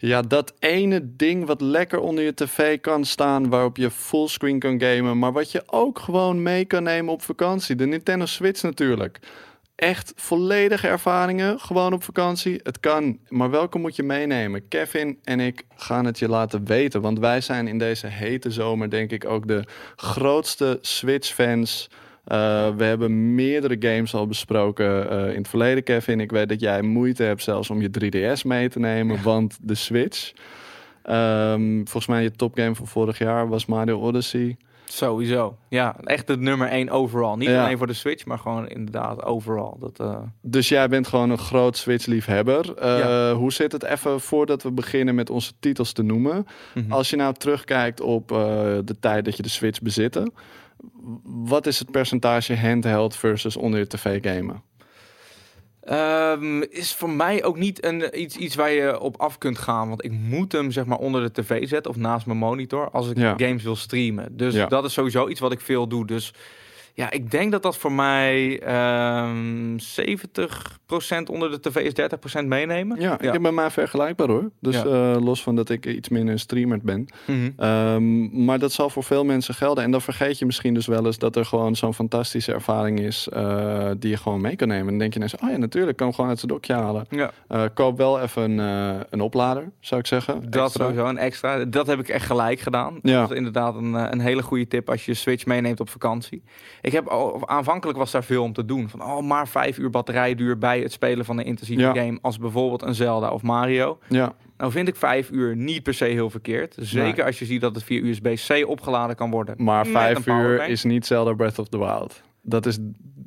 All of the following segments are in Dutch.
Ja, dat ene ding wat lekker onder je tv kan staan, waarop je fullscreen kan gamen, maar wat je ook gewoon mee kan nemen op vakantie. De Nintendo Switch natuurlijk. Echt volledige ervaringen, gewoon op vakantie. Het kan, maar welke moet je meenemen? Kevin en ik gaan het je laten weten, want wij zijn in deze hete zomer denk ik ook de grootste Switch-fans. Uh, we hebben meerdere games al besproken uh, in het verleden, Kevin. Ik weet dat jij moeite hebt zelfs om je 3DS mee te nemen, want de Switch. Um, volgens mij je topgame van vorig jaar was Mario Odyssey. Sowieso. Ja, echt het nummer 1 overal. Niet ja. alleen voor de Switch, maar gewoon inderdaad overal. Dat, uh... Dus jij bent gewoon een groot Switch-liefhebber. Uh, ja. Hoe zit het even voordat we beginnen met onze titels te noemen? Mm -hmm. Als je nou terugkijkt op uh, de tijd dat je de Switch bezitte, wat is het percentage handheld versus onder je tv gamen? Um, is voor mij ook niet een, iets, iets waar je op af kunt gaan. Want ik moet hem zeg maar onder de tv zetten of naast mijn monitor als ik ja. games wil streamen. Dus ja. dat is sowieso iets wat ik veel doe. Dus ja, ik denk dat dat voor mij um, 70% onder de tv is, 30% meenemen. Ja, ik heb bij mij vergelijkbaar hoor. Dus ja. uh, los van dat ik iets minder een streamer ben. Mm -hmm. um, maar dat zal voor veel mensen gelden. En dan vergeet je misschien dus wel eens dat er gewoon zo'n fantastische ervaring is uh, die je gewoon mee kan nemen. En dan denk je ineens, oh ja, natuurlijk, kan hem gewoon uit zijn dokje halen. Ja. Uh, koop wel even een, een oplader, zou ik zeggen. Dat extra. sowieso, een extra. Dat heb ik echt gelijk gedaan. Ja. Dat is inderdaad een, een hele goede tip als je Switch meeneemt op vakantie. Ik heb aanvankelijk was daar veel om te doen. Van oh, maar vijf uur batterijduur bij het spelen van een intensieve Ja. game als bijvoorbeeld een Zelda of Mario. Ja, Nou vind ik vijf uur niet per se heel verkeerd. Zeker Nee. als je ziet dat het via USB-C opgeladen kan worden. maar vijf uur is niet Zelda Breath of the Wild. Dat is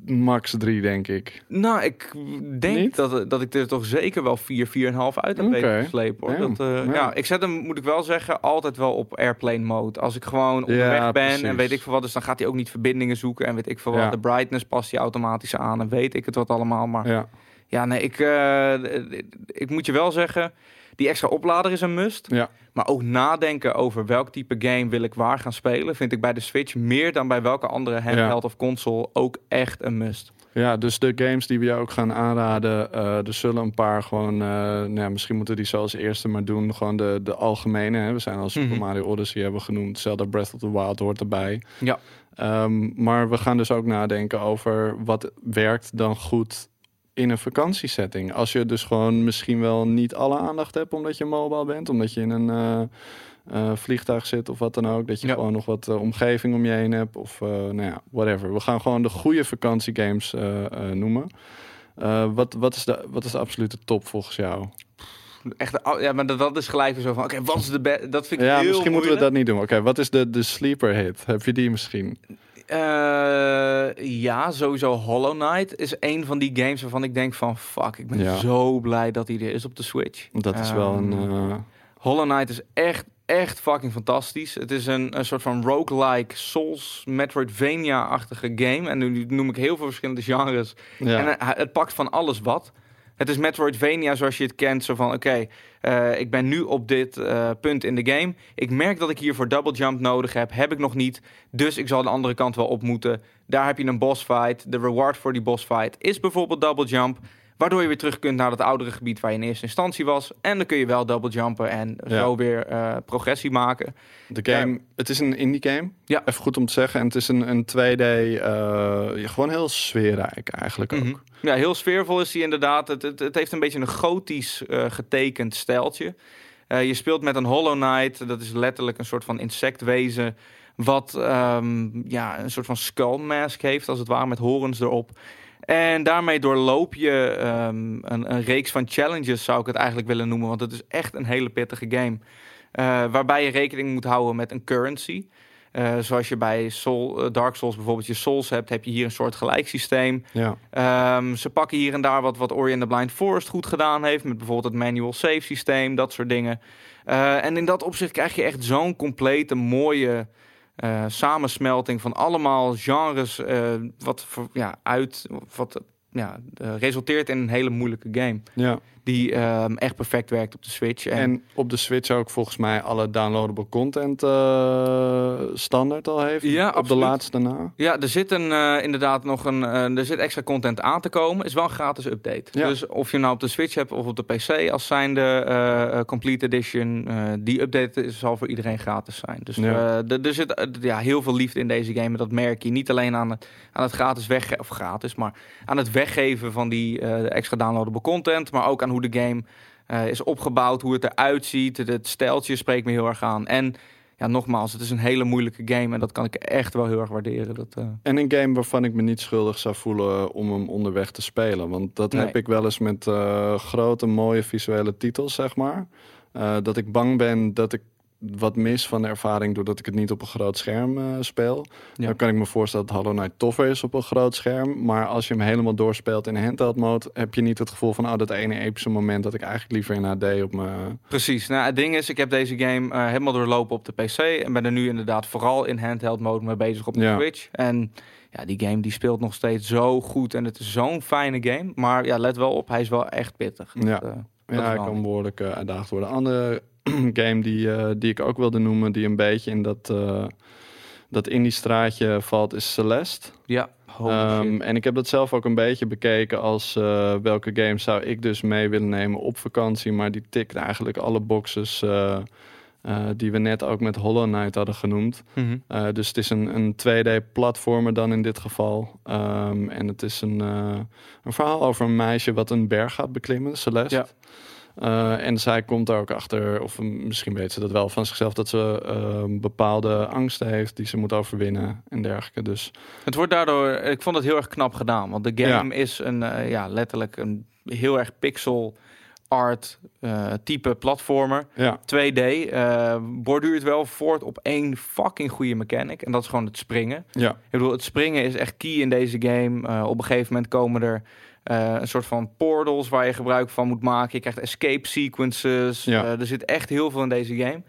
max drie, denk ik. Nou, ik denk Niet? dat, dat ik er toch zeker wel vier, vier en een half uit heb weten slepen. Hoor. Ja, Dat, eh, ja. ja. ik zet hem, moet ik wel zeggen, altijd wel op airplane mode. Als ik gewoon onderweg ben precies. en weet ik veel wat, dus dan gaat hij ook niet verbindingen zoeken en weet ik veel Ja. wat. De brightness past hij automatisch aan en weet ik het wat allemaal. Maar Ja, Ja, nee, ik, eh, ik moet je wel zeggen, die extra oplader is een must. ja. Maar ook nadenken over welk type game wil ik waar gaan spelen, vind ik bij de Switch meer dan bij welke andere handheld of console ook echt een must. Ja, dus de games die we jou ook gaan aanraden, eh, er zullen een paar gewoon, eh, nou ja, misschien moeten die zoals eerste maar doen. Gewoon de, de algemene. Hè. We zijn al Super Mhm. Mario Odyssey hebben genoemd. Zelda Breath of the Wild hoort erbij. Ja. Ehm, maar we gaan dus ook nadenken over wat werkt dan goed in een vakantiesetting. Als je dus gewoon misschien wel niet alle aandacht hebt omdat je mobile bent, omdat je in een eh, eh, vliegtuig zit of wat dan ook, dat je Ja. gewoon nog wat eh, omgeving om je heen hebt of nou ja, whatever. We gaan gewoon de goede vakantiegames noemen. Wat, wat, is de, wat is de absolute top volgens jou? Echt, oh, ja, maar dat, dat is gelijk weer zo van, oké, wat is de Dat vind ik Ja, heel misschien moeten we dat niet doen. Oké, wat is de, de sleeper hit? Heb je die misschien? Eh, ja, sowieso Hollow Knight is een van die games waarvan ik denk van, fuck, ik ben Ja. zo blij dat hij er is op de Switch. Dat is wel een... Ehm, eh, Hollow Knight is echt, echt fucking fantastisch. Het is een, een soort van roguelike, Souls, Metroidvania-achtige game. En nu noem ik heel veel verschillende genres. ja. En eh, het pakt van alles wat. Het is Metroidvania zoals je het kent. Zo van, oké, eh, ik ben nu op dit eh, punt in de game. Ik merk dat ik hiervoor double jump nodig heb. Heb ik nog niet. Dus ik zal de andere kant wel op moeten. Daar heb je een boss fight. De reward voor die boss fight is bijvoorbeeld double jump. Waardoor je weer terug kunt naar dat oudere gebied waar je in eerste instantie was. En dan kun je wel double jumpen en Ja. zo weer eh, progressie maken. De game, het is een indie game. Ja. Even goed om te zeggen. En het is een, een 2D, eh, gewoon heel sfeerrijk eigenlijk ook. Mhm. Ja, heel sfeervol is hij inderdaad. Het, het, het heeft een beetje een gotisch eh, getekend stijltje. Je speelt met een Hollow Knight. Dat is letterlijk een soort van insectwezen. Wat ehm, ja, een soort van skull mask heeft, als het ware, met horens erop. En daarmee doorloop je ehm, een, een reeks van challenges, zou ik het eigenlijk willen noemen. Want het is echt een hele pittige game. Eh, waarbij je rekening moet houden met een currency. Eh, zoals je bij Soul, eh, Dark Souls bijvoorbeeld je souls hebt, heb je hier een soort gelijksysteem. Ja. Ehm, ze pakken hier en daar wat, wat Ori and the Blind Forest goed gedaan heeft. Met bijvoorbeeld het manual save systeem, dat soort dingen. En in dat opzicht krijg je echt zo'n complete, mooie eh, samensmelting van allemaal genres. eh, wat voor, ja, uit, wat ja, eh, resulteert in een hele moeilijke game. Ja. Die ehm, echt perfect werkt op de Switch. En, En op de Switch ook volgens mij alle downloadable content eh, standaard al heeft. Ja, op de laatste na. ja, er zit een, eh, inderdaad nog een, eh, er zit extra content aan te komen. Is wel een gratis update. Ja. Dus of je nou op de Switch hebt of op de PC als zijnde Complete Edition, die update is- zal voor iedereen gratis zijn. Dus Ja. er- zit ja, heel veel liefde in deze game. En dat merk je niet alleen aan het, aan het gratis weggeven, of gratis, maar aan het weggeven van die extra downloadable content. Maar ook aan hoe de game eh, is opgebouwd, hoe het eruit ziet. Het, het stijltje spreekt me heel erg aan. En ja, nogmaals, het is een hele moeilijke game. En dat kan ik echt wel heel erg waarderen. Dat, eh, En een game waarvan ik me niet schuldig zou voelen om hem onderweg te spelen. Want dat Nee. heb ik wel eens met eh, grote, mooie visuele titels, zeg maar. Eh, dat ik bang ben dat ik wat mis van de ervaring doordat ik het niet op een groot scherm eh, speel. Ja. Dan kan ik me voorstellen dat Hollow Knight toffer is op een groot scherm. Maar als je hem helemaal doorspeelt in handheld mode, heb je niet het gevoel van, oh, dat ene epische moment dat ik eigenlijk liever in HD op mijn... Precies. Nou, het ding is, ik heb deze game eh, helemaal doorlopen op de PC. En ben er nu inderdaad vooral in handheld mode mee bezig op de Ja. Switch. En ja, die game die speelt nog steeds zo goed. En het is zo'n fijne game. Maar ja, let wel op, hij is wel echt pittig. Ja. Dat, eh, Ja, wel kan behoorlijk eh, uitdagend worden. Andere game die, eh, die ik ook wilde noemen, die een beetje in dat, eh, dat indie straatje valt, is Celeste. Ja, shit. en ik heb dat zelf ook een beetje bekeken als eh, welke games zou ik dus mee willen nemen op vakantie. Maar die tikt eigenlijk alle boxes die we net ook met Hollow Knight hadden genoemd. Mhm. Dus het is een, een 2D-platformer dan in dit geval. Ehm, en het is een, een verhaal over een meisje wat een berg gaat beklimmen, Celeste. Ja. Eh, en zij komt daar ook achter, of misschien weet ze dat wel van zichzelf, dat ze eh, bepaalde angsten heeft die ze moet overwinnen en dergelijke. Dus Het wordt daardoor, ik vond het heel erg knap gedaan. Want de game is een, eh, ja, letterlijk een heel erg pixel art eh, type platformer. ja, 2D. eh borduurt wel voort op één fucking goede mechanic. En dat is gewoon het springen. ja, Ik bedoel, het springen is echt key in deze game. Op een gegeven moment komen er eh, een soort van portals waar je gebruik van moet maken. Je krijgt escape sequences. Ja. Eh, er zit echt heel veel in deze game.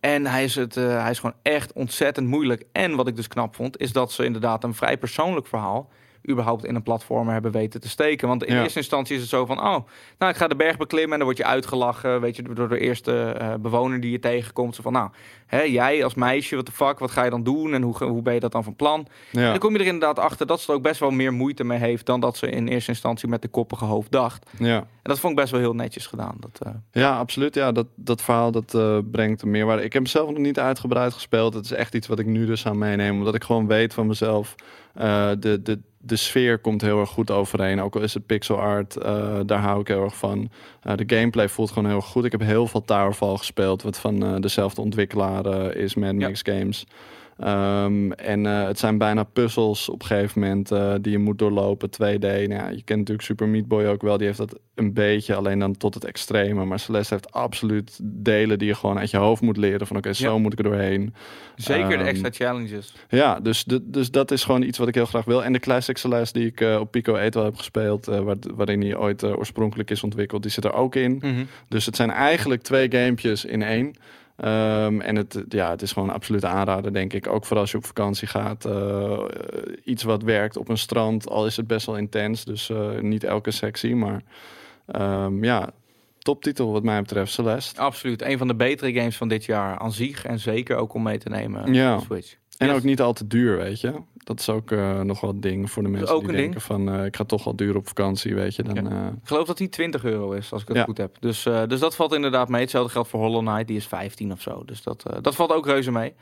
En hij is, het, eh, hij is gewoon echt ontzettend moeilijk. En wat ik dus knap vond, is dat ze inderdaad een vrij persoonlijk verhaal überhaupt in een platformer hebben weten te steken. Want in Ja. eerste instantie is het zo van, oh, nou, ik ga de berg beklimmen en dan word je uitgelachen, weet je, door de eerste bewoner die je tegenkomt. Zo van, nou, hè, jij als meisje, wat de fuck, wat ga je dan doen en hoe, hoe ben je dat dan van plan? En dan kom je er inderdaad achter dat ze er ook best wel meer moeite mee heeft dan dat ze in eerste instantie met de koppige hoofd dacht. ja. En dat vond ik best wel heel netjes gedaan. Dat, eh, Ja, absoluut. Ja, dat, dat verhaal dat eh, brengt een meerwaarde. Ik heb hem zelf nog niet uitgebreid gespeeld. Het is echt iets wat ik nu dus aan meenemen. Omdat ik gewoon weet van mezelf. eh, de, de, de sfeer komt heel erg goed overeen. Ook al is het pixel art, daar hou ik heel erg van. De gameplay voelt gewoon heel erg goed. Ik heb heel veel Towerfall gespeeld. Wat van dezelfde ontwikkelaar is, Mad Ja. Max Games. Ehm, en eh, het zijn bijna puzzels op een gegeven moment eh, die je moet doorlopen, 2D. Nou, ja, je kent natuurlijk Super Meat Boy ook wel, die heeft dat een beetje, alleen dan tot het extreme. Maar Celeste heeft absoluut delen die je gewoon uit je hoofd moet leren. Van oké, zo Ja. moet ik er doorheen. zeker de Ehm, extra challenges. Ja, dus, de, dus dat is gewoon iets wat ik heel graag wil. En de Classic Celeste die ik eh, op Pico 8 wel heb gespeeld, waar, waarin die ooit oorspronkelijk is ontwikkeld, die zit er ook in. Mhm. Dus het zijn eigenlijk twee gamepjes in één. Ehm, en het, ja, het is gewoon een absolute aanrader, denk ik. Ook voor als je op vakantie gaat. eh, iets wat werkt op een strand, al is het best wel intens. Dus eh, niet elke sectie, maar ehm, ja, toptitel wat mij betreft, Celeste. Absoluut. Een van de betere games van dit jaar aan zich. En zeker ook om mee te nemen Ja. Switch. En Yes. ook niet al te duur, weet je. Dat is ook eh, nog wel een ding voor de mensen ook die denken van... eh, ik ga toch wel duur op vakantie, weet je. Dan, Ja. eh, Ik geloof dat die 20 euro is, als ik het Ja. goed heb. Dus, dus dat valt inderdaad mee. Hetzelfde geldt voor Hollow Knight, die is 15 of zo. Dus dat, dat valt ook reuze mee.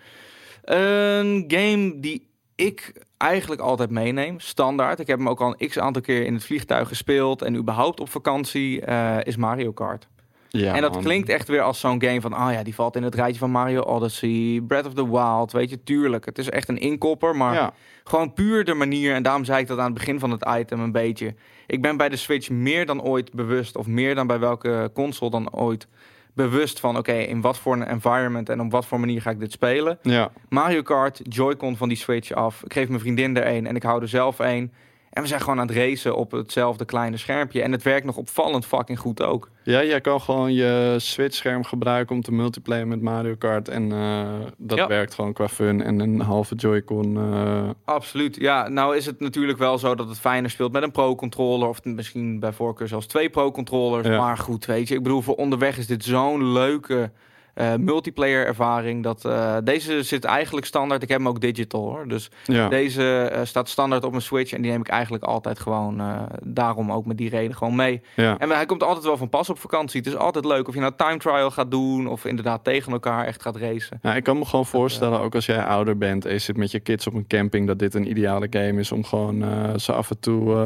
Een game die ik eigenlijk altijd meeneem, standaard. Ik heb hem ook al een x aantal keer in het vliegtuig gespeeld. En überhaupt op vakantie is Mario Kart. Ja, en dat man. klinkt echt weer als zo'n game van... ah ja, die valt in het rijtje van Mario Odyssey, Breath of the Wild. Weet je, tuurlijk. Het is echt een inkopper, maar... Ja, Gewoon puur de manier, en daarom zei ik dat aan het begin van het item een beetje. Ik ben bij de Switch meer dan ooit bewust, of meer dan bij welke console dan ooit bewust van: oké, in wat voor een environment en op wat voor manier ga ik dit spelen. ja, Mario Kart, Joy-Con van die Switch af. Ik geef mijn vriendin er een en ik hou er zelf een. En we zijn gewoon aan het racen op hetzelfde kleine schermpje. En het werkt nog opvallend fucking goed ook. Ja, jij kan gewoon je Switch-scherm gebruiken om te multiplayen met Mario Kart. En uh, dat Ja. werkt gewoon qua fun. En een halve Joy-Con. eh, Absoluut. Ja, nou is het natuurlijk wel zo dat het fijner speelt met een pro-controller. Of misschien bij voorkeur zelfs twee pro-controllers. Ja. Maar goed, weet je. Ik bedoel, voor onderweg is dit zo'n leuke eh, multiplayer ervaring. Dat, eh, deze zit eigenlijk standaard. Ik heb hem ook digital hoor. Dus ja. deze eh, staat standaard op mijn Switch. En die neem ik eigenlijk altijd gewoon, daarom ook met die reden gewoon mee. ja. En hij komt altijd wel van pas op vakantie. Het is altijd leuk of je nou time trial gaat doen. Of inderdaad tegen elkaar echt gaat racen. Nou, ik kan me gewoon voorstellen, ook als jij ouder bent en je zit met je kids op een camping, dat dit een ideale game is om gewoon ze af en toe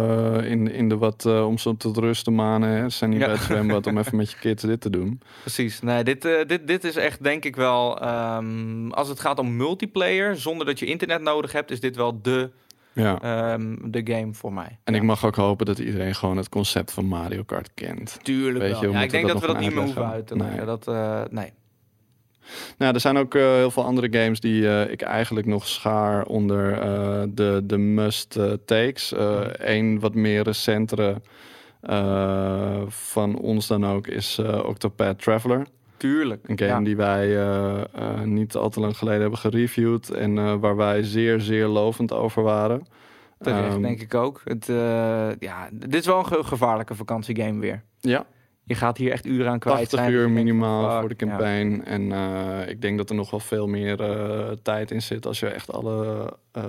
in, in de wat, om ze tot rust te manen. Hè. Zijn niet Ja. bij het zwembad om even met je kids dit te doen. Precies. Nee, dit, eh, dit, dit is echt denk ik wel... ehm, als het gaat om multiplayer, zonder dat je internet nodig hebt... is dit wel de, Ja. ehm, de game voor mij. En Ja. ik mag ook hopen dat iedereen gewoon het concept van Mario Kart kent. Tuurlijk Weet wel. je, ja, ik denk dat dat we dat niet meer hoeven uit te leggen. uitleggen. Dat, eh, nee. Nou, er zijn ook eh, heel veel andere games die eh, ik eigenlijk nog schaar onder de, de must-takes. Eén wat meer recentere van ons dan ook is Octopath Traveler. Tuurlijk. Een game Ja. die wij eh, eh, niet al te lang geleden hebben gereviewd. En eh, waar wij zeer, zeer lovend over waren. Terecht, Ehm, denk ik ook. Het, ja, dit is wel een ge- gevaarlijke vakantiegame weer. Ja, Je gaat hier echt uren aan kwijt 80 zijn. uur minimaal fuck, voor de ja. campaign. En eh, ik denk dat er nog wel veel meer eh, tijd in zit als je echt alle, eh,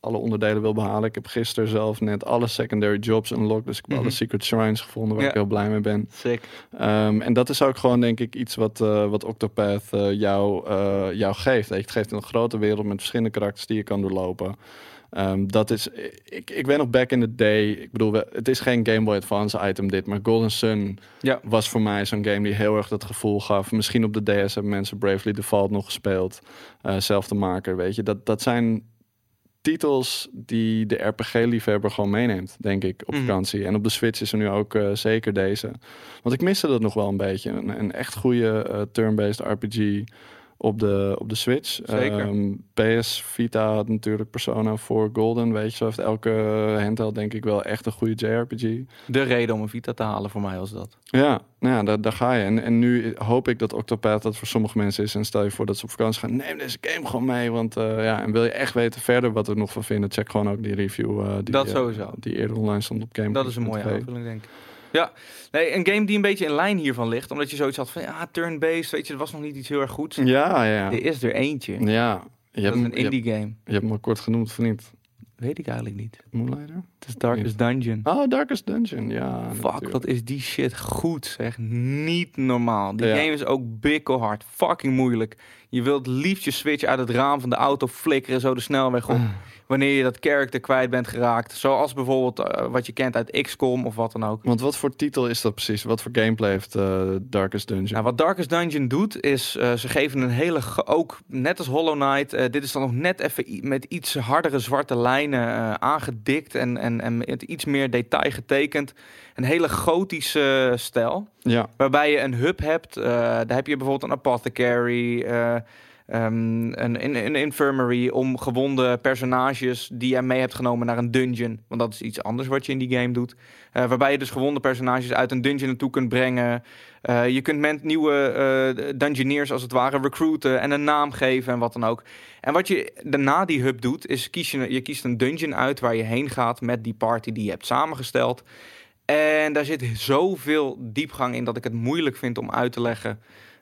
alle onderdelen wil behalen. Ik heb gisteren zelf net alle secondary jobs unlocked. Dus ik heb Mhm. alle secret shrines gevonden waar Ja. ik heel blij mee ben. Sick. Ehm, en dat is ook gewoon denk ik iets wat, wat Octopath jou, jou geeft. Je, Het geeft een grote wereld met verschillende karakters die je kan doorlopen. Ehm, dat is, ik, ik weet nog back in the day. Ik bedoel, het is geen Game Boy Advance item dit, maar Golden Sun Ja. was voor mij zo'n game die heel erg dat gevoel gaf. Misschien op de DS hebben mensen Bravely Default nog gespeeld. Eh zelfde maker, weet je. Dat, dat zijn titels die de RPG-liefhebber gewoon meeneemt, denk ik, op Mhm. vakantie. En op de Switch is er nu ook eh, zeker deze. Want ik miste dat nog wel een beetje. Een, een echt goede eh, turn-based RPG op de, op de Switch. Zeker. Ehm, PS Vita had natuurlijk Persona voor Golden, weet je. Zo heeft elke handheld denk ik wel echt een goede JRPG. De reden om een Vita te halen voor mij was dat. Ja, nou ja, daar, daar ga je. En, en nu hoop ik dat Octopath dat voor sommige mensen is. En stel je voor dat ze op vakantie gaan, neem deze game gewoon mee. Want eh, ja, en wil je echt weten verder wat we er nog van vinden, check gewoon ook die review. eh, die, Dat eh, sowieso. die eerder online stond op Game. Dat is een mooie aanvulling, denk ik. Ja, nee, een game die een beetje in lijn hiervan ligt. Omdat je zoiets had van, ja, turn-based, weet je, dat was nog niet iets heel erg goeds. Ja, ja. Er is er eentje. Ja, je dat hebt, is een je, hebt, indie game. je hebt hem al kort genoemd, of niet? Weet ik eigenlijk niet. Moonlighter? Het is Darkest Dungeon. Oh, Darkest Dungeon, ja. Fuck, natuurlijk. wat is die shit goed, zeg. Niet normaal. Die Ja. game is ook bikkelhard. Fucking moeilijk. Je wilt liefst je switch uit het raam van de auto flikkeren, zo de snelweg op. Wanneer je dat character kwijt bent geraakt. Zoals bijvoorbeeld eh, wat je kent uit XCOM of wat dan ook. Want wat voor titel is dat precies? Wat voor gameplay heeft eh, Darkest Dungeon? Nou, wat Darkest Dungeon doet, is eh, ze geven een hele, ook net als Hollow Knight, dit is dan nog net even met iets hardere zwarte lijnen aangedikt en, en, en met iets meer detail getekend. Een hele gotische stijl, ja, waarbij je een hub hebt. daar heb je bijvoorbeeld een apothecary, eh, ehm, een, een, infirmary om gewonde personages die je mee hebt genomen naar een dungeon. Want dat is iets anders wat je in die game doet. Eh, waarbij je dus gewonde personages uit een dungeon naartoe kunt brengen. Eh, je kunt met nieuwe eh dungeoneers als het ware recruiten en een naam geven en wat dan ook. En wat je daarna die hub doet, is kies je, je kiest een dungeon uit waar je heen gaat met die party die je hebt samengesteld. En daar zit zoveel diepgang in dat ik het moeilijk vind om uit te leggen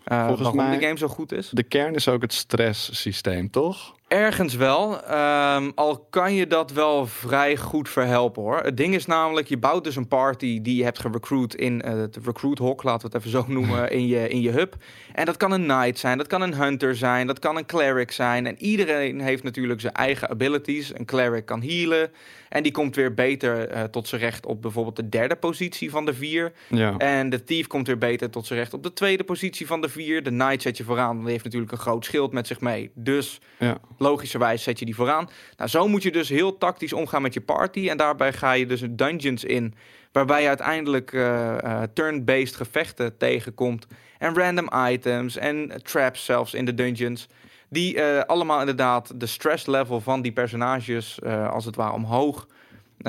Volgens waarom mij- de game zo goed is. de kern is ook het stresssysteem, toch? Ergens wel, ehm, al kan je dat wel vrij goed verhelpen hoor. Het ding is namelijk, je bouwt dus een party die je hebt gerecruit in eh, het recruit hok, laten we het even zo noemen, in je, in je hub. En dat kan een knight zijn, dat kan een hunter zijn, dat kan een cleric zijn. En iedereen heeft natuurlijk zijn eigen abilities. Een cleric kan healen en die komt weer beter eh, tot zijn recht op bijvoorbeeld de derde positie van de vier. Ja. En de thief komt weer beter tot zijn recht op de tweede positie van de vier. De knight zet je vooraan, want die heeft natuurlijk een groot schild met zich mee. Dus ja. Logischerwijs zet je die vooraan. Nou, zo moet je dus heel tactisch omgaan met je party. En daarbij ga je dus dungeons in, waarbij je uiteindelijk eh, eh, turn-based gevechten tegenkomt. En random items en traps zelfs in de dungeons. Die eh, allemaal inderdaad de stress level van die personages, als het ware, omhoog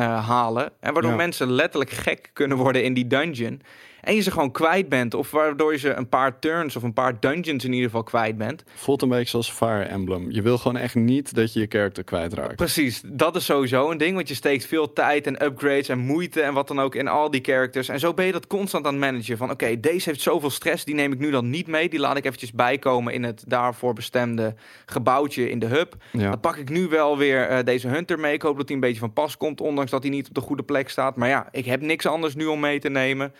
halen. En waardoor Ja. mensen letterlijk gek kunnen worden in die dungeon. En je ze gewoon kwijt bent. Of waardoor je ze een paar turns of een paar dungeons in ieder geval kwijt bent. Voelt een beetje zoals Fire Emblem. Je wil gewoon echt niet dat je je character kwijtraakt. Precies, dat is sowieso een ding. Want je steekt veel tijd en upgrades en moeite en wat dan ook in al die characters. En zo ben je dat constant aan het managen. Van oké, deze heeft zoveel stress, die neem ik nu dan niet mee. Die laat ik eventjes bijkomen in het daarvoor bestemde gebouwtje in de hub. Ja. Dan pak ik nu wel weer eh, deze Hunter mee. Ik hoop dat hij een beetje van pas komt, ondanks dat hij niet op de goede plek staat. Maar ja, ik heb niks anders nu om mee te nemen.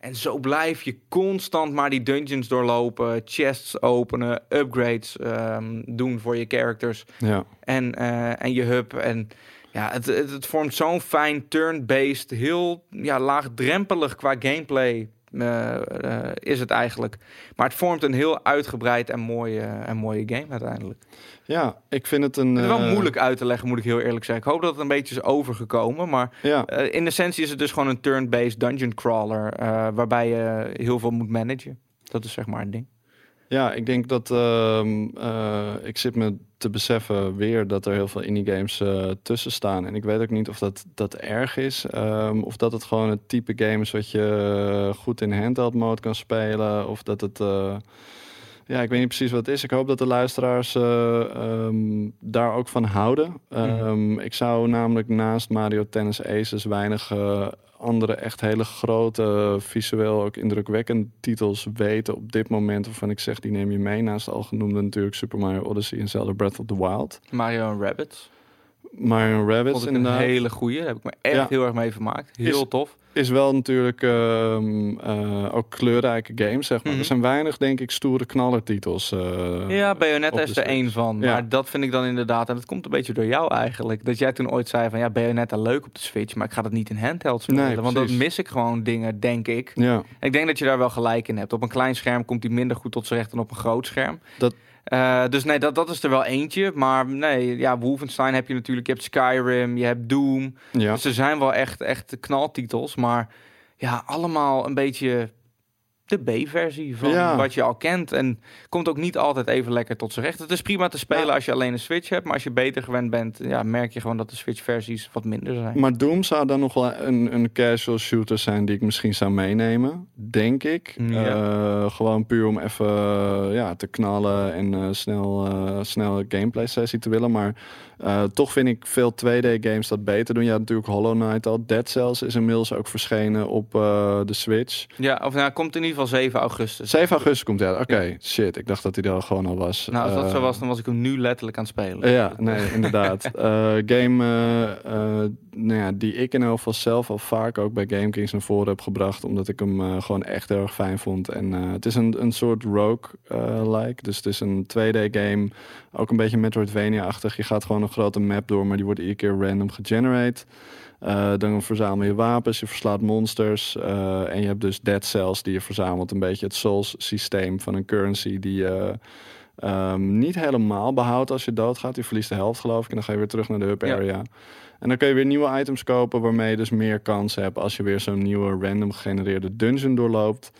En zo blijf je constant maar die dungeons doorlopen, chests openen, upgrades ehm, doen voor je characters ja. en, eh, en je hub. En ja, het, het, het vormt zo'n fijn turn-based, heel ja, laagdrempelig qua gameplay. Eh, eh, is het eigenlijk. Maar het vormt een heel uitgebreid en mooie, en mooie game uiteindelijk. ja, ik vind het een... Het is wel eh, moeilijk uit te leggen, moet ik heel eerlijk zeggen. Ik hoop dat het een beetje is overgekomen. Maar Ja, eh, in essentie is het dus gewoon een turn-based dungeon crawler. eh, waarbij je heel veel moet managen. Dat is zeg maar een ding. Ja, ik denk dat ehm, eh, ik zit me te beseffen weer dat er heel veel indie games eh, tussen staan. En ik weet ook niet of dat, dat erg is. ehm, of dat het gewoon het type game is wat je eh, goed in handheld mode kan spelen. Of dat het. eh, ja, ik weet niet precies wat het is. Ik hoop dat de luisteraars eh, ehm, daar ook van houden. Ehm, Ik zou namelijk naast Mario Tennis Aces weinig andere echt hele grote, visueel ook indrukwekkende titels weten op dit moment. Waarvan ik zeg, die neem je mee. Naast al genoemde natuurlijk Super Mario Odyssey en Zelda Breath of the Wild. Mario en Rabbids. Mario Vond ik een hele goeie. Daar heb ik me echt Ja. heel erg mee vermaakt. Heel Is- tof. Is wel natuurlijk ehm, eh, ook kleurrijke games, zeg maar. Mhm. Er zijn weinig, denk ik, stoere knallertitels. eh, Ja, Bayonetta is er één van. Ja. Maar dat vind ik dan inderdaad, en dat komt een beetje door jou eigenlijk. Dat jij toen ooit zei van ja, Bayonetta leuk op de Switch, maar ik ga dat niet in handheld spelen. Nee, want dan mis ik gewoon dingen, denk ik. Ja, En ik denk dat je daar wel gelijk in hebt. Op een klein scherm komt hij minder goed tot zijn recht dan op een groot scherm. Dat- Eh, dus nee, dat, dat is er wel eentje. Maar nee, ja, Wolfenstein heb je natuurlijk. Je hebt Skyrim, je hebt Doom. ja. Dus er zijn wel echt, echt knaltitels. Maar ja, allemaal een beetje de B-versie van Ja. wat je al kent. En komt ook niet altijd even lekker tot zijn recht. Het is prima te spelen Ja. als je alleen een Switch hebt. Maar als je beter gewend bent, ja, merk je gewoon dat de Switch-versies wat minder zijn. Maar Doom zou dan nog wel een, een casual shooter zijn die ik misschien zou meenemen. Denk ik. Ja. Eh, gewoon puur om even eh, ja, te knallen en eh, snel, snel een gameplay sessie te willen. Maar toch vind ik veel 2D games dat beter doen. Ja, natuurlijk Hollow Knight al. Dead Cells is inmiddels ook verschenen op de Switch. Ja, of nou, komt in ieder geval 7 augustus. 7 augustus komt hij uit. Oké, shit. Ik dacht dat hij er al gewoon al was. Nou, als dat Eh, zo was, dan was ik hem nu letterlijk aan het spelen. Ja, nee, inderdaad. Eh, game eh, eh, nou ja, die ik in elk geval zelf al vaak ook bij GameKings naar voren heb gebracht. Omdat ik hem eh, gewoon echt heel erg fijn vond. En eh, het is een, een soort rogue-like. dus het is een 2D-game. Ook een beetje Metroidvania-achtig. Je gaat gewoon een grote map door, maar die wordt iedere keer random gegenerate. Eh, dan verzamel je wapens, je verslaat monsters. eh, en je hebt dus dead cells die je verzamelt. Een beetje het Souls-systeem van een currency die je ehm, niet helemaal behoudt als je doodgaat. Je verliest de helft geloof ik. En dan ga je weer terug naar de hub Ja. area. En dan kun je weer nieuwe items kopen waarmee je dus meer kans hebt als je weer zo'n nieuwe random gegenereerde dungeon doorloopt.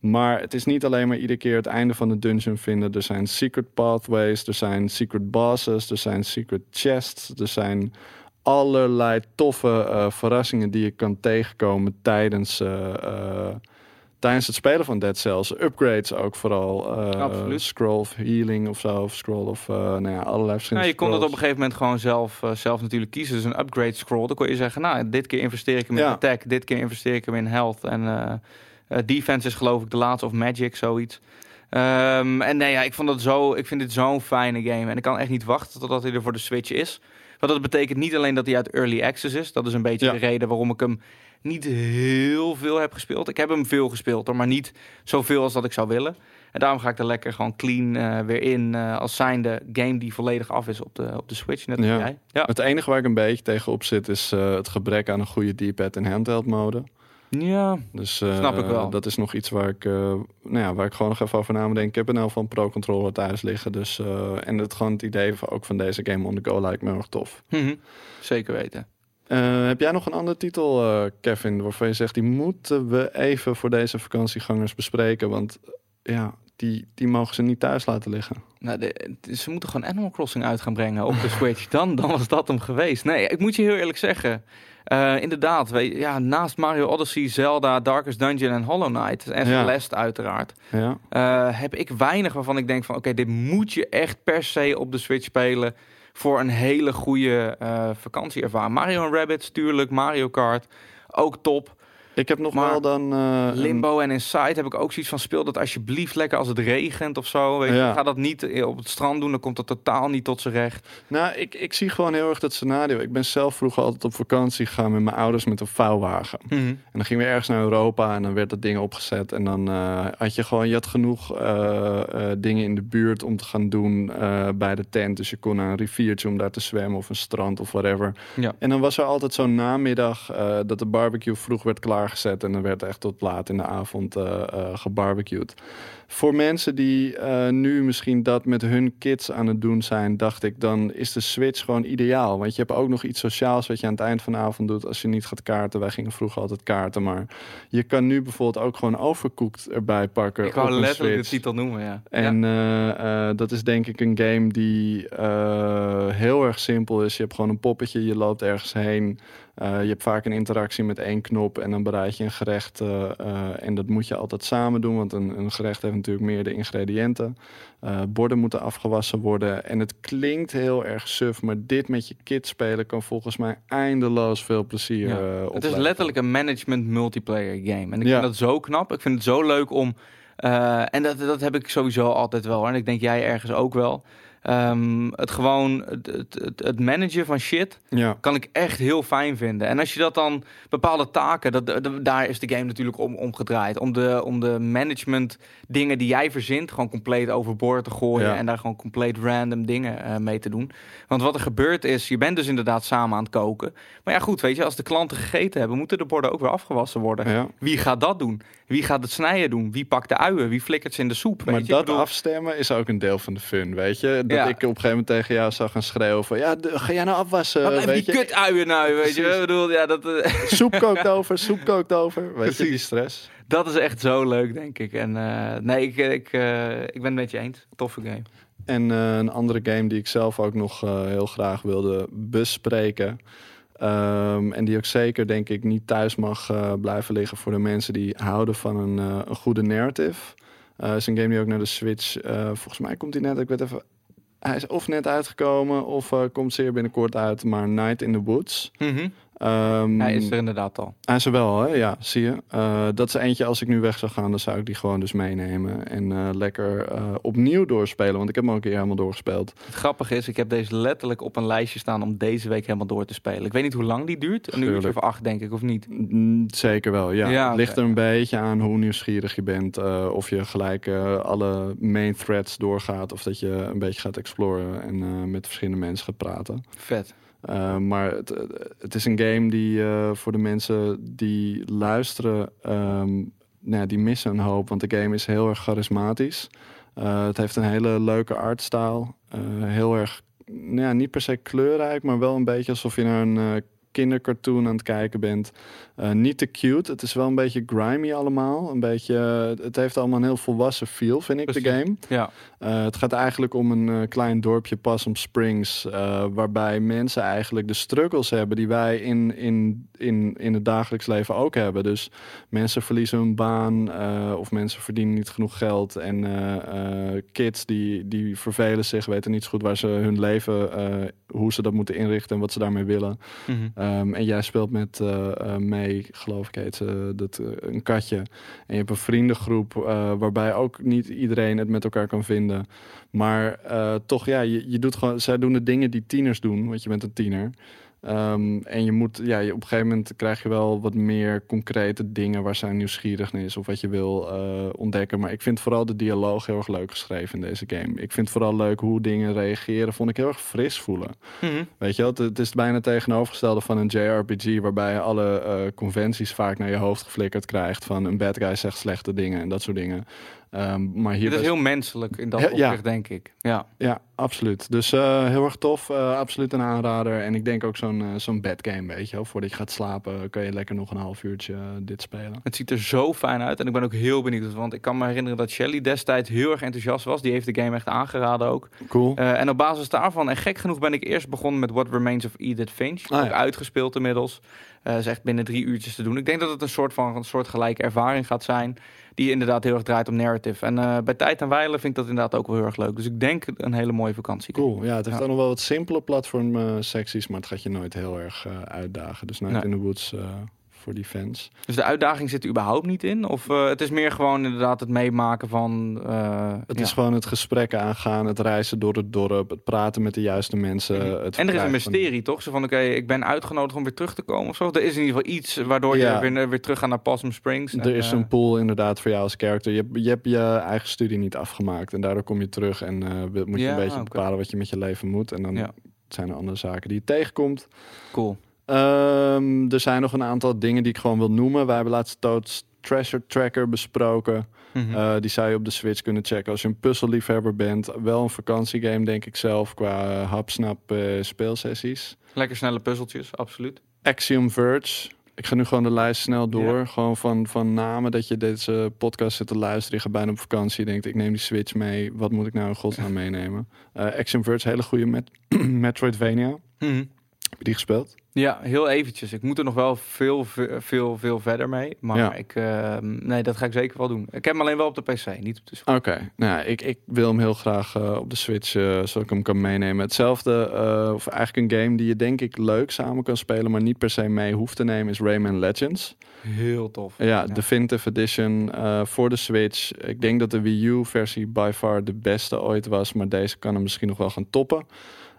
Maar het is niet alleen maar iedere keer het einde van de dungeon vinden. Er zijn secret pathways, er zijn secret bosses, er zijn secret chests, er zijn allerlei toffe eh, verrassingen die je kan tegenkomen tijdens, eh, eh, tijdens het spelen van Dead Cells. Upgrades ook vooral. Scroll of healing of zo, of scroll of nou ja, allerlei verschillende je kon dat op een gegeven moment gewoon zelf, zelf natuurlijk kiezen. Dus een upgrade scroll. Dan kon je zeggen, nou, dit keer investeer ik hem in Ja. attack. Dit keer investeer ik hem in health. En defense is geloof ik de laatste. Of magic, zoiets. Ehm, en nee, ja, ik, vond dat zo, ik vind dit zo'n fijne game. En ik kan echt niet wachten totdat hij er voor de Switch is. Want dat betekent niet alleen dat hij uit Early Access is. Dat is een beetje Ja. de reden waarom ik hem niet heel veel heb gespeeld. Ik heb hem veel gespeeld, maar niet zoveel als dat ik zou willen. En daarom ga ik er lekker gewoon clean eh, weer in. eh, als zijnde game die volledig af is op de, op de Switch. Net als Ja. jij. Ja. Het enige waar ik een beetje tegenop zit is eh, het gebrek aan een goede D-pad en handheld mode. Ja, Dus eh, Snap ik wel. dat is nog iets waar ik, eh, nou ja, waar ik gewoon nog even over na moet denken. Ik heb er nou van Pro Controller thuis liggen. Dus, eh, en het, gewoon het idee van, ook van deze game on the go lijkt me heel erg tof. Mhm. zeker weten. Heb jij nog een andere titel, Kevin, waarvan je zegt die moeten we even voor deze vakantiegangers bespreken? Want ja, die, die mogen ze niet thuis laten liggen. Nou, de- ze moeten gewoon Animal Crossing uit gaan brengen op de Switch. Dan, dan was dat hem geweest. Nee, ik moet je heel eerlijk zeggen. Eh, inderdaad, ja, naast Mario Odyssey, Zelda, Darkest Dungeon en Hollow Knight, en Ja. Celeste uiteraard, Ja. eh, heb ik weinig waarvan ik denk van, oké, dit moet je echt per se op de Switch spelen voor een hele goede eh vakantieervaring. Mario en Rabbids, tuurlijk, Mario Kart, ook top. Ik heb nog Maar wel dan... eh, Limbo en Inside heb ik ook zoiets van, speel dat alsjeblieft lekker als het regent of zo. Weet je. Ja. Ga dat niet eh, op het strand doen, dan komt het totaal niet tot zijn recht. Nou, ik, ik zie gewoon heel erg dat scenario. Ik ben zelf vroeger altijd op vakantie gegaan met mijn ouders met een vouwwagen. En dan gingen we ergens naar Europa en dan werd dat ding opgezet. En dan eh, had je gewoon, je had genoeg dingen in de buurt om te gaan doen bij de tent. Dus je kon naar een riviertje om daar te zwemmen of een strand of whatever. Ja. En dan was er altijd zo'n namiddag dat de barbecue vroeg werd En dan werd echt tot laat in de avond eh eh, gebarbecued. Voor mensen die eh, nu misschien dat met hun kids aan het doen zijn, dacht ik, dan is de Switch gewoon ideaal. Want je hebt ook nog iets sociaals wat je aan het eind van de avond doet als je niet gaat kaarten. Wij gingen vroeger altijd kaarten, maar je kan nu bijvoorbeeld ook gewoon overcooked erbij pakken. Ik wou letterlijk de titel noemen, ja. En eh, eh, dat is denk ik een game die heel erg simpel is. Je hebt gewoon een poppetje, je loopt ergens heen. Je hebt vaak een interactie met één knop en dan bereid je een gerecht. en dat moet je altijd samen doen, want een, een gerecht heeft natuurlijk meerdere ingrediënten. Eh, borden moeten afgewassen worden. En het klinkt heel erg suf, maar dit met je kids spelen kan volgens mij eindeloos veel plezier Ja. eh, Het is letterlijk een management multiplayer game. En ik Ja. vind dat zo knap. Ik vind het zo leuk om. eh, en dat, dat heb ik sowieso altijd wel. hoor. En ik denk jij ergens ook wel. Ehm, het gewoon, het, het, het, managen van shit Ja, kan ik echt heel fijn vinden. En als je dat dan, bepaalde taken, dat, dat- daar is de game natuurlijk om, om gedraaid. Om de, om de management dingen die jij verzint, gewoon compleet overboord te gooien. Ja. En daar gewoon compleet random dingen eh, mee te doen. Want wat er gebeurt is, je bent dus inderdaad samen aan het koken. Maar ja goed, weet je, als de klanten gegeten hebben, moeten de borden ook weer afgewassen worden. ja. Wie gaat dat doen? Wie gaat het snijden doen? Wie pakt de uien? Wie flikkert ze in de soep? Maar dat Ik bedoel, afstemmen is ook een deel van de fun, weet je? Dat Ja. ik op een gegeven moment tegen jou zag gaan schreeuwen van... Ja, ga jij nou afwassen, Wat weet die je? kut uien nou, weet je? Ik bedoel, ja, dat, eh, Soep kookt over, soep kookt over. Weet je, die stress. dat is echt zo leuk, denk ik. En eh, nee, ik, ik, eh, ik ben het met je eens. Toffe game. En een andere game die ik zelf ook nog heel graag wilde bespreken... Ehm, en die ook zeker, denk ik, niet thuis mag eh, blijven liggen voor de mensen die houden van een, eh, een goede narrative. Eh is een game die ook naar de Switch, volgens mij komt die net, ik weet even, hij is of net uitgekomen of komt zeer binnenkort uit, maar Night in the Woods. Ehm, Hij is er inderdaad al. Hij is er wel, hè? Ja, zie je. Eh, dat is eentje, als ik nu weg zou gaan, dan zou ik die gewoon dus meenemen. En eh, lekker eh, opnieuw doorspelen, want ik heb hem ook een keer helemaal doorgespeeld. Het grappige is, ik heb deze letterlijk op een lijstje staan om deze week helemaal door te spelen. Ik weet niet hoe lang die duurt. Een uurtje of acht, denk ik, of niet. Zeker wel, ja. Ligt er een beetje aan hoe nieuwsgierig je bent. of je gelijk alle main threads doorgaat. Of dat je een beetje gaat exploren en met verschillende mensen gaat praten. Vet. Uh, maar het, eh, het is een game die uh, voor de mensen die luisteren, um, nou ja, die missen een hoop. Want de game is heel erg charismatisch. Uh, het heeft een hele leuke artstyle. Uh, heel erg, nou ja, niet per se kleurrijk, maar wel een beetje alsof je naar een kindercartoon aan het kijken bent. Uh, niet te cute. Het is wel een beetje grimy allemaal. Een beetje, het heeft allemaal een heel volwassen feel, vind ik, Precies. de game. Ja. Uh, het gaat eigenlijk om een uh, klein dorpje Possum Springs, waarbij mensen eigenlijk de struggles hebben die wij in, in, in, in het dagelijks leven ook hebben. Dus mensen verliezen hun baan of mensen verdienen niet genoeg geld en kids die, die vervelen zich, weten niet zo goed waar ze hun leven, hoe ze dat moeten inrichten en wat ze daarmee willen. Mm -hmm. Um, en jij speelt met uh, mee, geloof ik heet dat, uh, een katje. En je hebt een vriendengroep waarbij ook niet iedereen het met elkaar kan vinden. Maar toch, ja, je, je doet gewoon, zij doen de dingen die tieners doen, want je bent een tiener. Um, en je moet, ja, je, op een gegeven moment krijg je wel wat meer concrete dingen waar zij nieuwsgierig is of wat je wil uh, ontdekken. Maar ik vind vooral de dialoog heel erg leuk geschreven in deze game. Ik vind vooral leuk hoe dingen reageren, vond ik heel erg fris voelen. Mm -hmm. Weet je wel, het, het is bijna tegenovergestelde van een JRPG waarbij je alle uh, conventies vaak naar je hoofd geflikkerd krijgt van een bad guy zegt slechte dingen en dat soort dingen. Ehm, maar hier Het is heel menselijk in dat ja. opzicht, denk ik. Ja. Ja, absoluut. Dus eh, heel erg tof. eh, absoluut een aanrader. En ik denk ook zo'n eh, zo'n bedgame, weet je wel. Voordat je gaat slapen kan je lekker nog een half uurtje dit spelen. Het ziet er zo fijn uit en ik ben ook heel benieuwd. Want ik kan me herinneren dat Shelly destijds heel erg enthousiast was. Die heeft de game echt aangeraden ook. Cool. En op basis daarvan, en gek genoeg ben ik eerst begonnen met What Remains of Edith Finch. Ah, ook ja. uitgespeeld inmiddels. Is echt binnen drie uurtjes te doen. Ik denk dat het een soort van een soort gelijke ervaring gaat zijn. Die inderdaad heel erg draait om narrative. En eh, bij tijd en wijlen vind ik dat inderdaad ook wel heel erg leuk. Dus ik denk een hele mooie vakantie. Cool. Ja, het heeft Ja. dan nog wel wat simpele platform secties, maar het gaat je nooit heel erg eh, uitdagen. Dus Night Nee. in the Woods voor die fans. Dus de uitdaging zit er überhaupt niet in? Of eh, het is meer gewoon inderdaad het meemaken van... eh, Het ja. is gewoon het gesprek aangaan, het reizen door het dorp, het praten met de juiste mensen. Het en er is een van- mysterie, toch? Zo van, oké, ik ben uitgenodigd om weer terug te komen of zo. Er is in ieder geval iets waardoor Ja. je weer, weer terug gaat naar Possum Springs. Er En, is eh, een pool inderdaad voor jou als character. Je, hebt- je hebt je eigen studie niet afgemaakt en daardoor kom je terug en moet je Ja, een beetje bepalen wat je met je leven moet. En dan zijn er andere zaken die je tegenkomt. Cool. Ehm, er zijn nog een aantal dingen die ik gewoon wil noemen. Wij hebben laatst Toad's Treasure Tracker besproken. Mhm. Eh, die zou je op de Switch kunnen checken als je een puzzelliefhebber bent. Wel een vakantiegame, denk ik zelf, qua uh, hapsnap eh, speelsessies. Lekker snelle puzzeltjes, absoluut. Axiom Verge. Ik ga nu gewoon de lijst snel door. Gewoon van, van namen dat je deze podcast zit te luisteren. Je gaat bijna op vakantie. Je denkt, ik neem die Switch mee. Wat moet ik nou in godsnaam meenemen? Eh Axiom Verge, hele goede met Metroidvania. Mhm. Heb je die gespeeld? Ja, heel eventjes. Ik moet er nog wel veel, veel, veel, verder mee. Maar Ja. ik, eh, nee, dat ga ik zeker wel doen. Ik heb hem alleen wel op de PC, niet op de Switch. Oké, nou ja, ik, ik wil hem heel graag eh, op de Switch, eh, zodat ik hem kan meenemen. Hetzelfde, eh, of eigenlijk een game die je denk ik leuk samen kan spelen, maar niet per se mee hoeft te nemen, is Rayman Legends. Heel tof. Ja, Definitive Edition voor de Switch. Ik denk dat de Wii U-versie by far de beste ooit was, maar deze kan hem misschien nog wel gaan toppen.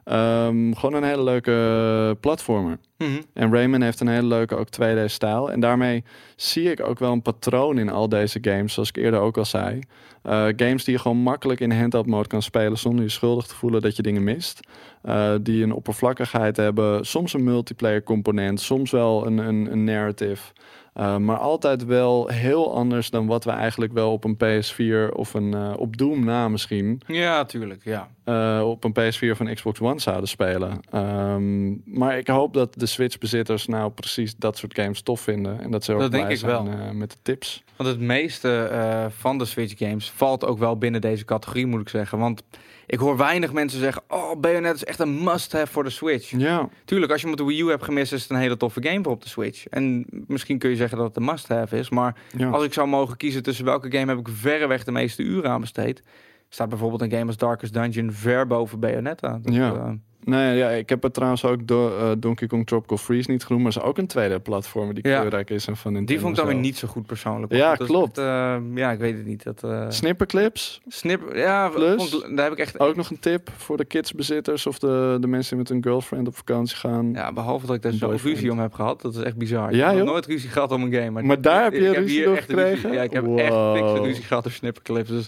Ehm, gewoon een hele leuke platformer. Mhm. En Rayman heeft een hele leuke ook 2D-stijl. En daarmee zie ik ook wel een patroon in al deze games, zoals ik eerder ook al zei. Eh, games die je gewoon makkelijk in handheld mode kan spelen zonder je schuldig te voelen dat je dingen mist. Eh, die een oppervlakkigheid hebben, soms een multiplayer component, soms wel een, een, een narrative. Uh, maar altijd wel heel anders dan wat we eigenlijk wel op een PS4 of een uh, op Doom na misschien. Ja, tuurlijk. Ja. Uh, op een PS4 van Xbox One zouden spelen. Um, maar ik hoop dat de Switch-bezitters nou precies dat soort games tof vinden. En dat ze ook dat blij denk ik zijn wel. met de tips. Want het meeste van de Switch games valt ook wel binnen deze categorie, moet ik zeggen. Want ik hoor weinig mensen zeggen: Oh, Bayonetta is echt een must-have voor de Switch. Ja. Tuurlijk, als je met de Wii U hebt gemist, is het een hele toffe game voor op de Switch. En misschien kun je zeggen dat het een must-have is. Maar ja. als ik zou mogen kiezen tussen welke game heb ik verreweg de meeste uren aan besteed, staat bijvoorbeeld een game als Darkest Dungeon ver boven Bayonetta. Dat, ja. uh, Nee, ja, ik heb het trouwens ook do uh, Donkey Kong Tropical Freeze niet genoemd, maar is ook een tweede platform die Ja. kleurrijk is en van Nintendo die vond ik dan weer niet zo goed persoonlijk. Ja, Dat klopt. uh, ja, ik weet het niet. Dat, uh, Snipperclips, snip, ja, Plus? vond, daar heb ik echt ook nog een tip voor de kidsbezitters of de, de mensen die met hun girlfriend op vakantie gaan. Ja, behalve dat ik daar Een zo'n ruzie om heb gehad. Dat is echt bizar. Ja, ik heb nooit ruzie gehad om een game. Maar, Maar daar heb je ruzie door gekregen? Ja, ik heb Wow. echt ruzie gehad door snipperclips. Dus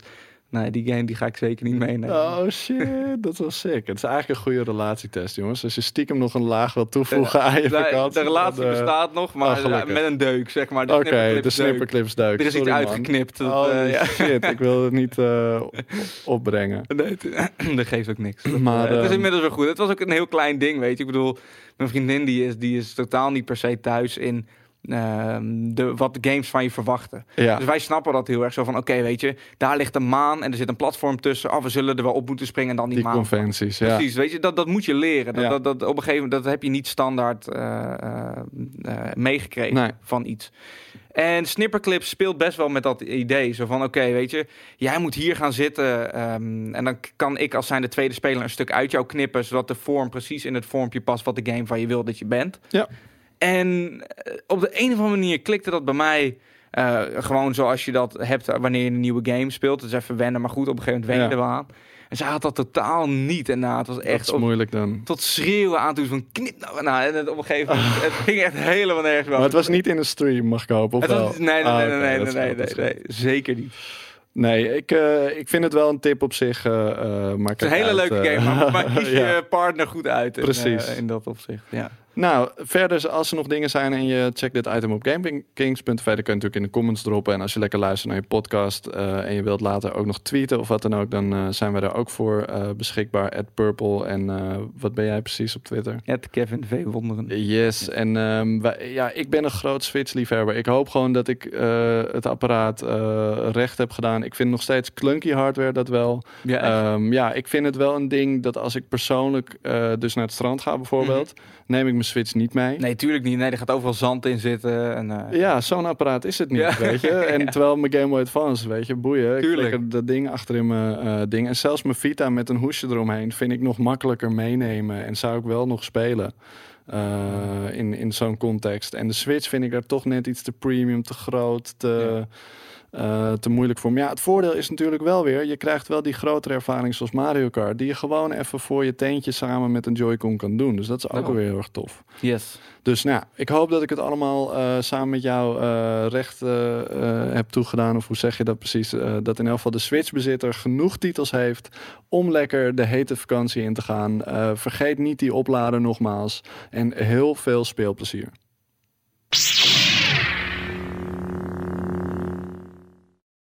nee, die game die ga ik zeker niet meenemen. Oh shit, dat was sick. Het is eigenlijk een goede relatietest, jongens. Als je stiekem nog een laag wil toevoegen aan je vakantie. de relatie eh, bestaat nog, maar oh, gelukkig. met een deuk, zeg maar. De Oké, snipperclips de deuk. snipperclips duik. Er is iets Sorry, man. uitgeknipt. Dat, Oh eh, ja. shit, ik wil het niet eh, opbrengen. Nee, dat geeft ook niks. Maar, eh, het is ehm, inmiddels wel goed. Het was ook een heel klein ding, weet je. Ik bedoel, mijn vriendin die is, die is totaal niet per se thuis in ehm, de, wat de games van je verwachten. Ja, Dus wij snappen dat heel erg zo van, oké, weet je, daar ligt een maan en er zit een platform tussen. Oh, we zullen er wel op moeten springen en dan die, die maan. conventies, ja. Precies, weet je, dat, dat moet je leren. Dat, Ja. dat, dat, op een gegeven moment, dat heb je niet standaard eh, eh, eh, meegekregen Nee. van iets. En Snipperclips speelt best wel met dat idee. Zo van, oké, weet je, jij moet hier gaan zitten. ehm, en dan kan ik als zijn de tweede speler een stuk uit jou knippen... zodat de vorm precies in het vormpje past wat de game van je wil dat je bent. Ja. En eh, op de een of andere manier klikte dat bij mij... eh, gewoon zoals je dat hebt wanneer je een nieuwe game speelt. Het is even wennen, maar goed, op een gegeven moment wennen Ja. we aan. En zij had dat totaal niet. En nou, het was dat echt op- moeilijk dan. tot schreeuwen aan toe. Van knip nou. nou en het, op een gegeven moment, het ging echt helemaal nergens Maar het was niet in een stream, mag ik hopen, of Het was- wel? nee, nee, Ah, nee, nee, nee, nee, nee, zeker niet. Nee, ik, eh, ik vind het wel een tip op zich. eh, eh, maar Het is een hele leuke game, maar, maar kies ja. je partner goed uit in, Precies. eh, in dat opzicht. Ja. Nou, verder, als er nog dingen zijn en je checkt dit item op GamingKings.nl, dan kun je natuurlijk in de comments droppen. En als je lekker luistert naar je podcast uh, en je wilt later ook nog tweeten of wat dan ook, dan uh, zijn we er ook voor uh, beschikbaar. At Purple en wat ben jij precies op Twitter? At Kevin V. Wonderen. Yes, en um, wij, ja, ik ben een groot Switch-liefhebber. Ik hoop gewoon dat ik het apparaat recht heb gedaan. Ik vind nog steeds clunky hardware dat wel. Ja, um, ja ik vind het wel een ding dat als ik persoonlijk dus naar het strand ga bijvoorbeeld, mm -hmm. neem ik mijn Switch niet mee. Nee, tuurlijk niet. Nee, er gaat overal zand in zitten. En, uh... Ja, zo'n apparaat is het niet, ja. weet je. En terwijl mijn Game Boy Advance, weet je, boeien. Tuurlijk. Ik dat ding achter in mijn uh, ding. En zelfs mijn Vita met een hoesje eromheen vind ik nog makkelijker meenemen. En zou ik wel nog spelen. Uh, in, in zo'n context. En de Switch vind ik daar toch net iets te premium, te groot, te... Ja uh, te moeilijk voor me. Ja, het voordeel is natuurlijk wel weer, je krijgt wel die grotere ervaring zoals Mario Kart, die je gewoon even voor je teentje samen met een Joy-Con kan doen. Dus dat is ook oh. weer heel erg tof. Yes. Dus nou, ik hoop dat ik het allemaal uh, samen met jou uh, recht heb toegedaan. Of hoe zeg je dat precies? dat in elk geval de Switch-bezitter genoeg titels heeft om lekker de hete vakantie in te gaan. vergeet niet die opladen nogmaals. En heel veel speelplezier.